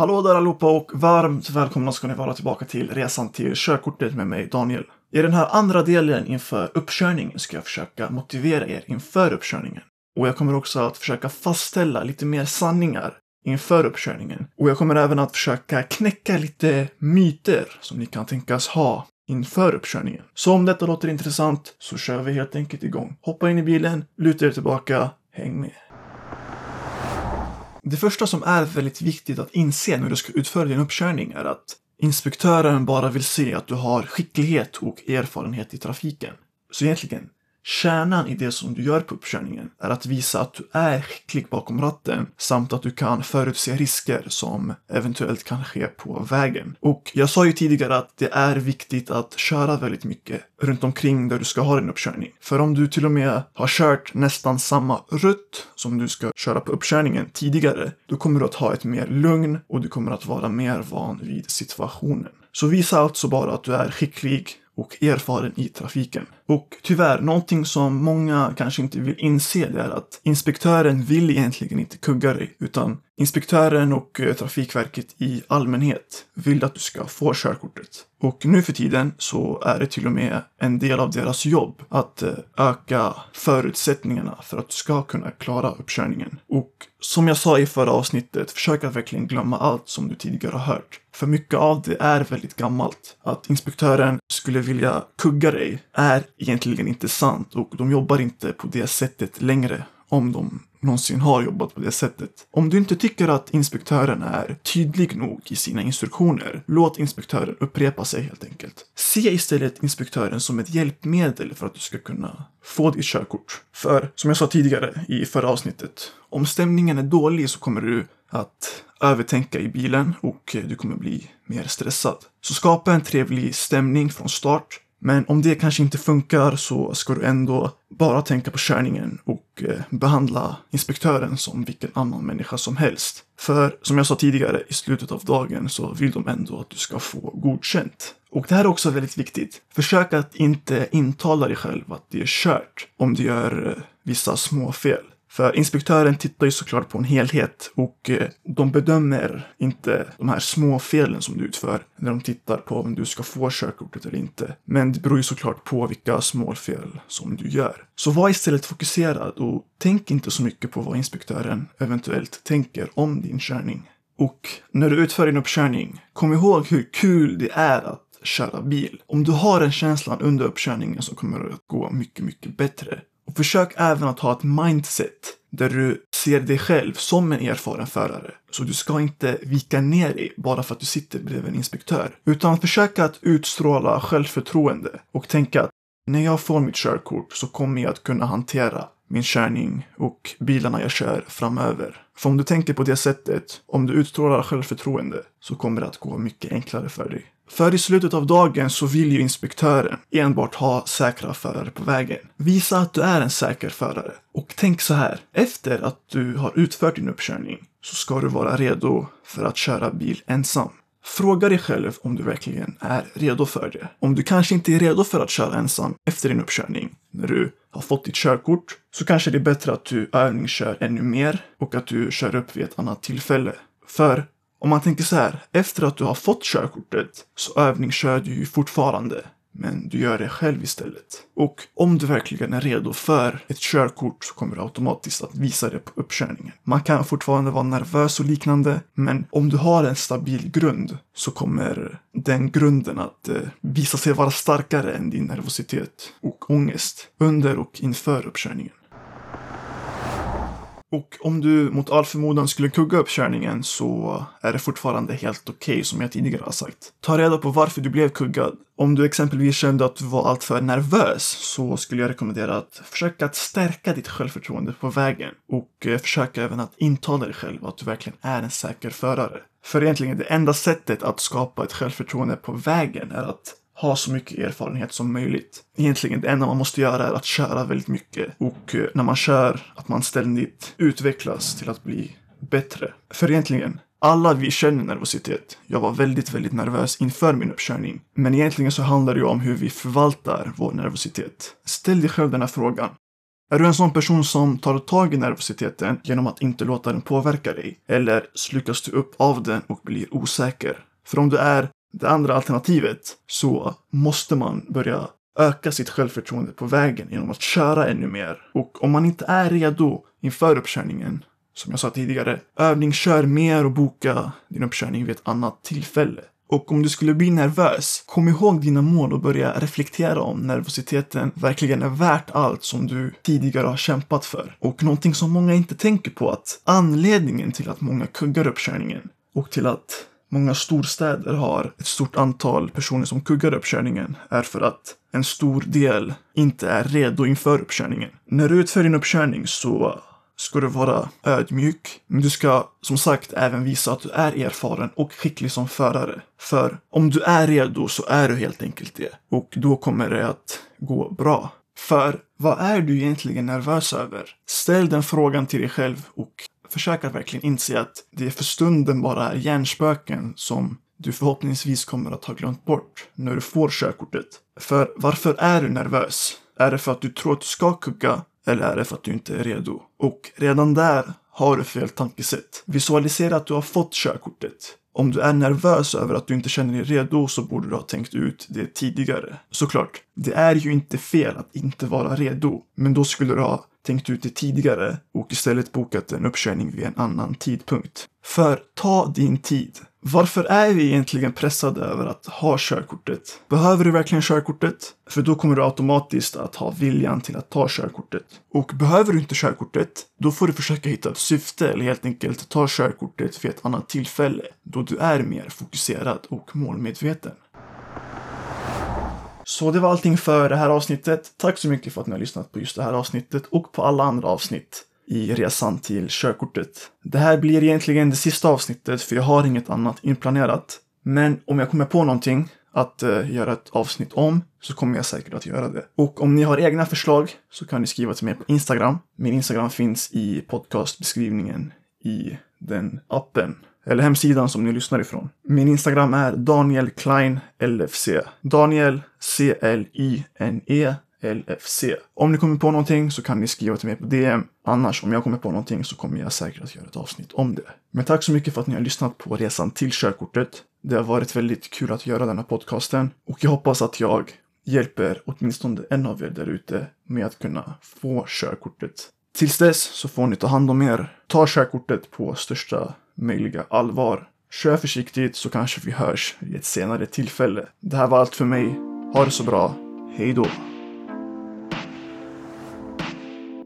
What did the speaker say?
Hallå där allihopa och varmt välkomna ska ni vara tillbaka till resan till körkortet med mig Daniel. I den här andra delen inför uppkörningen ska jag försöka motivera er inför uppkörningen. Och jag kommer också att försöka fastställa lite mer sanningar inför uppkörningen. Och jag kommer även att försöka knäcka lite myter som ni kan tänkas ha inför uppkörningen. Så om detta låter intressant så kör vi helt enkelt igång. Hoppa in i bilen, luta er tillbaka, häng med. Det första som är väldigt viktigt att inse när du ska utföra din uppkörning är att inspektören bara vill se att du har skicklighet och erfarenhet i trafiken. Så egentligen, Kärnan i det som du gör på uppkörningen är att visa att du är skicklig bakom ratten samt att du kan förutse risker som eventuellt kan ske på vägen. Och jag sa ju tidigare att det är viktigt att köra väldigt mycket runt omkring där du ska ha din uppkörning. För om du till och med har kört nästan samma rutt som du ska köra på uppkörningen tidigare, då kommer du att ha ett mer lugn och du kommer att vara mer van vid situationen. Så visa alltså bara att du är skicklig och erfaren i trafiken. Och tyvärr, någonting som många kanske inte vill inse det är att inspektören vill egentligen inte kugga dig, utan inspektören och eh, Trafikverket i allmänhet vill att du ska få körkortet. Och nu för tiden så är det till och med en del av deras jobb att eh, öka förutsättningarna för att du ska kunna klara uppkörningen. Och som jag sa i förra avsnittet, försök att verkligen glömma allt som du tidigare har hört. För mycket av det är väldigt gammalt. Att inspektören skulle vilja kugga dig är egentligen inte sant och de jobbar inte på det sättet längre om de någonsin har jobbat på det sättet. Om du inte tycker att inspektören är tydlig nog i sina instruktioner, låt inspektören upprepa sig helt enkelt. Se istället inspektören som ett hjälpmedel för att du ska kunna få ditt körkort. För, som jag sa tidigare i förra avsnittet, om stämningen är dålig så kommer du att övertänka i bilen och du kommer bli mer stressad. Så skapa en trevlig stämning från start men om det kanske inte funkar så ska du ändå bara tänka på körningen och eh, behandla inspektören som vilken annan människa som helst. För som jag sa tidigare, i slutet av dagen så vill de ändå att du ska få godkänt. Och det här är också väldigt viktigt. Försök att inte intala dig själv att det är kört om du gör eh, vissa små fel. För inspektören tittar ju såklart på en helhet och eh, de bedömer inte de här små felen som du utför när de tittar på om du ska få körkortet eller inte. Men det beror ju såklart på vilka småfel som du gör. Så var istället fokuserad och tänk inte så mycket på vad inspektören eventuellt tänker om din körning. Och när du utför din uppkörning, kom ihåg hur kul det är att köra bil. Om du har den känslan under uppkörningen så kommer det att gå mycket, mycket bättre. Och försök även att ha ett mindset där du ser dig själv som en erfaren förare. Så du ska inte vika ner dig bara för att du sitter bredvid en inspektör. Utan försöka att utstråla självförtroende och tänka att när jag får mitt körkort så kommer jag att kunna hantera min körning och bilarna jag kör framöver. För om du tänker på det sättet, om du utstrålar självförtroende, så kommer det att gå mycket enklare för dig. För i slutet av dagen så vill ju inspektören enbart ha säkra förare på vägen. Visa att du är en säker förare. Och tänk så här, efter att du har utfört din uppkörning så ska du vara redo för att köra bil ensam. Fråga dig själv om du verkligen är redo för det. Om du kanske inte är redo för att köra ensam efter din uppkörning, när du har fått ditt körkort, så kanske det är bättre att du övningskör ännu mer och att du kör upp vid ett annat tillfälle. För om man tänker så här, efter att du har fått körkortet så övningskör du ju fortfarande. Men du gör det själv istället. Och om du verkligen är redo för ett körkort så kommer du automatiskt att visa det på uppkörningen. Man kan fortfarande vara nervös och liknande, men om du har en stabil grund så kommer den grunden att eh, visa sig vara starkare än din nervositet och ångest under och inför uppkörningen. Och om du mot all förmodan skulle kugga upp körningen så är det fortfarande helt okej okay, som jag tidigare har sagt. Ta reda på varför du blev kuggad. Om du exempelvis kände att du var alltför nervös så skulle jag rekommendera att försöka att stärka ditt självförtroende på vägen och eh, försöka även att intala dig själv att du verkligen är en säker förare. För egentligen det enda sättet att skapa ett självförtroende på vägen är att ha så mycket erfarenhet som möjligt. Egentligen det enda man måste göra är att köra väldigt mycket och eh, när man kör att man ständigt utvecklas till att bli bättre. För egentligen, alla vi känner nervositet. Jag var väldigt, väldigt nervös inför min uppkörning. Men egentligen så handlar det ju om hur vi förvaltar vår nervositet. Ställ dig själv den här frågan. Är du en sån person som tar tag i nervositeten genom att inte låta den påverka dig? Eller slukas du upp av den och blir osäker? För om du är det andra alternativet så måste man börja öka sitt självförtroende på vägen genom att köra ännu mer. Och om man inte är redo inför uppkörningen, som jag sa tidigare, övningskör mer och boka din uppkörning vid ett annat tillfälle. Och om du skulle bli nervös, kom ihåg dina mål och börja reflektera om nervositeten verkligen är värt allt som du tidigare har kämpat för. Och någonting som många inte tänker på att anledningen till att många kuggar uppkörningen och till att många storstäder har ett stort antal personer som kuggar uppkörningen är för att en stor del inte är redo inför uppkörningen. När du utför din uppkörning så ska du vara ödmjuk. Men du ska som sagt även visa att du är erfaren och skicklig som förare. För om du är redo så är du helt enkelt det. Och då kommer det att gå bra. För vad är du egentligen nervös över? Ställ den frågan till dig själv och försök att verkligen inse att det för stunden bara är hjärnspöken som du förhoppningsvis kommer att ha glömt bort när du får körkortet. För varför är du nervös? Är det för att du tror att du ska kugga eller är det för att du inte är redo? Och redan där har du fel tankesätt. Visualisera att du har fått körkortet. Om du är nervös över att du inte känner dig redo så borde du ha tänkt ut det tidigare. Såklart, det är ju inte fel att inte vara redo, men då skulle du ha tänkt ut det tidigare och istället bokat en uppkörning vid en annan tidpunkt. För ta din tid. Varför är vi egentligen pressade över att ha körkortet? Behöver du verkligen körkortet? För då kommer du automatiskt att ha viljan till att ta körkortet. Och behöver du inte körkortet, då får du försöka hitta ett syfte eller helt enkelt ta körkortet vid ett annat tillfälle då du är mer fokuserad och målmedveten. Så det var allting för det här avsnittet. Tack så mycket för att ni har lyssnat på just det här avsnittet och på alla andra avsnitt i resan till körkortet. Det här blir egentligen det sista avsnittet för jag har inget annat inplanerat. Men om jag kommer på någonting att uh, göra ett avsnitt om så kommer jag säkert att göra det. Och om ni har egna förslag så kan ni skriva till mig på Instagram. Min Instagram finns i podcastbeskrivningen i den appen eller hemsidan som ni lyssnar ifrån. Min Instagram är Daniel Klein LFC. Daniel C-L-I-N-E LFC. Om ni kommer på någonting så kan ni skriva till mig på DM. Annars, om jag kommer på någonting så kommer jag säkert att göra ett avsnitt om det. Men tack så mycket för att ni har lyssnat på resan till körkortet. Det har varit väldigt kul att göra denna podcasten och jag hoppas att jag hjälper åtminstone en av er där ute med att kunna få körkortet. Tills dess så får ni ta hand om er. Ta körkortet på största möjliga allvar. Kör försiktigt så kanske vi hörs vid ett senare tillfälle. Det här var allt för mig. Ha det så bra. Hej då.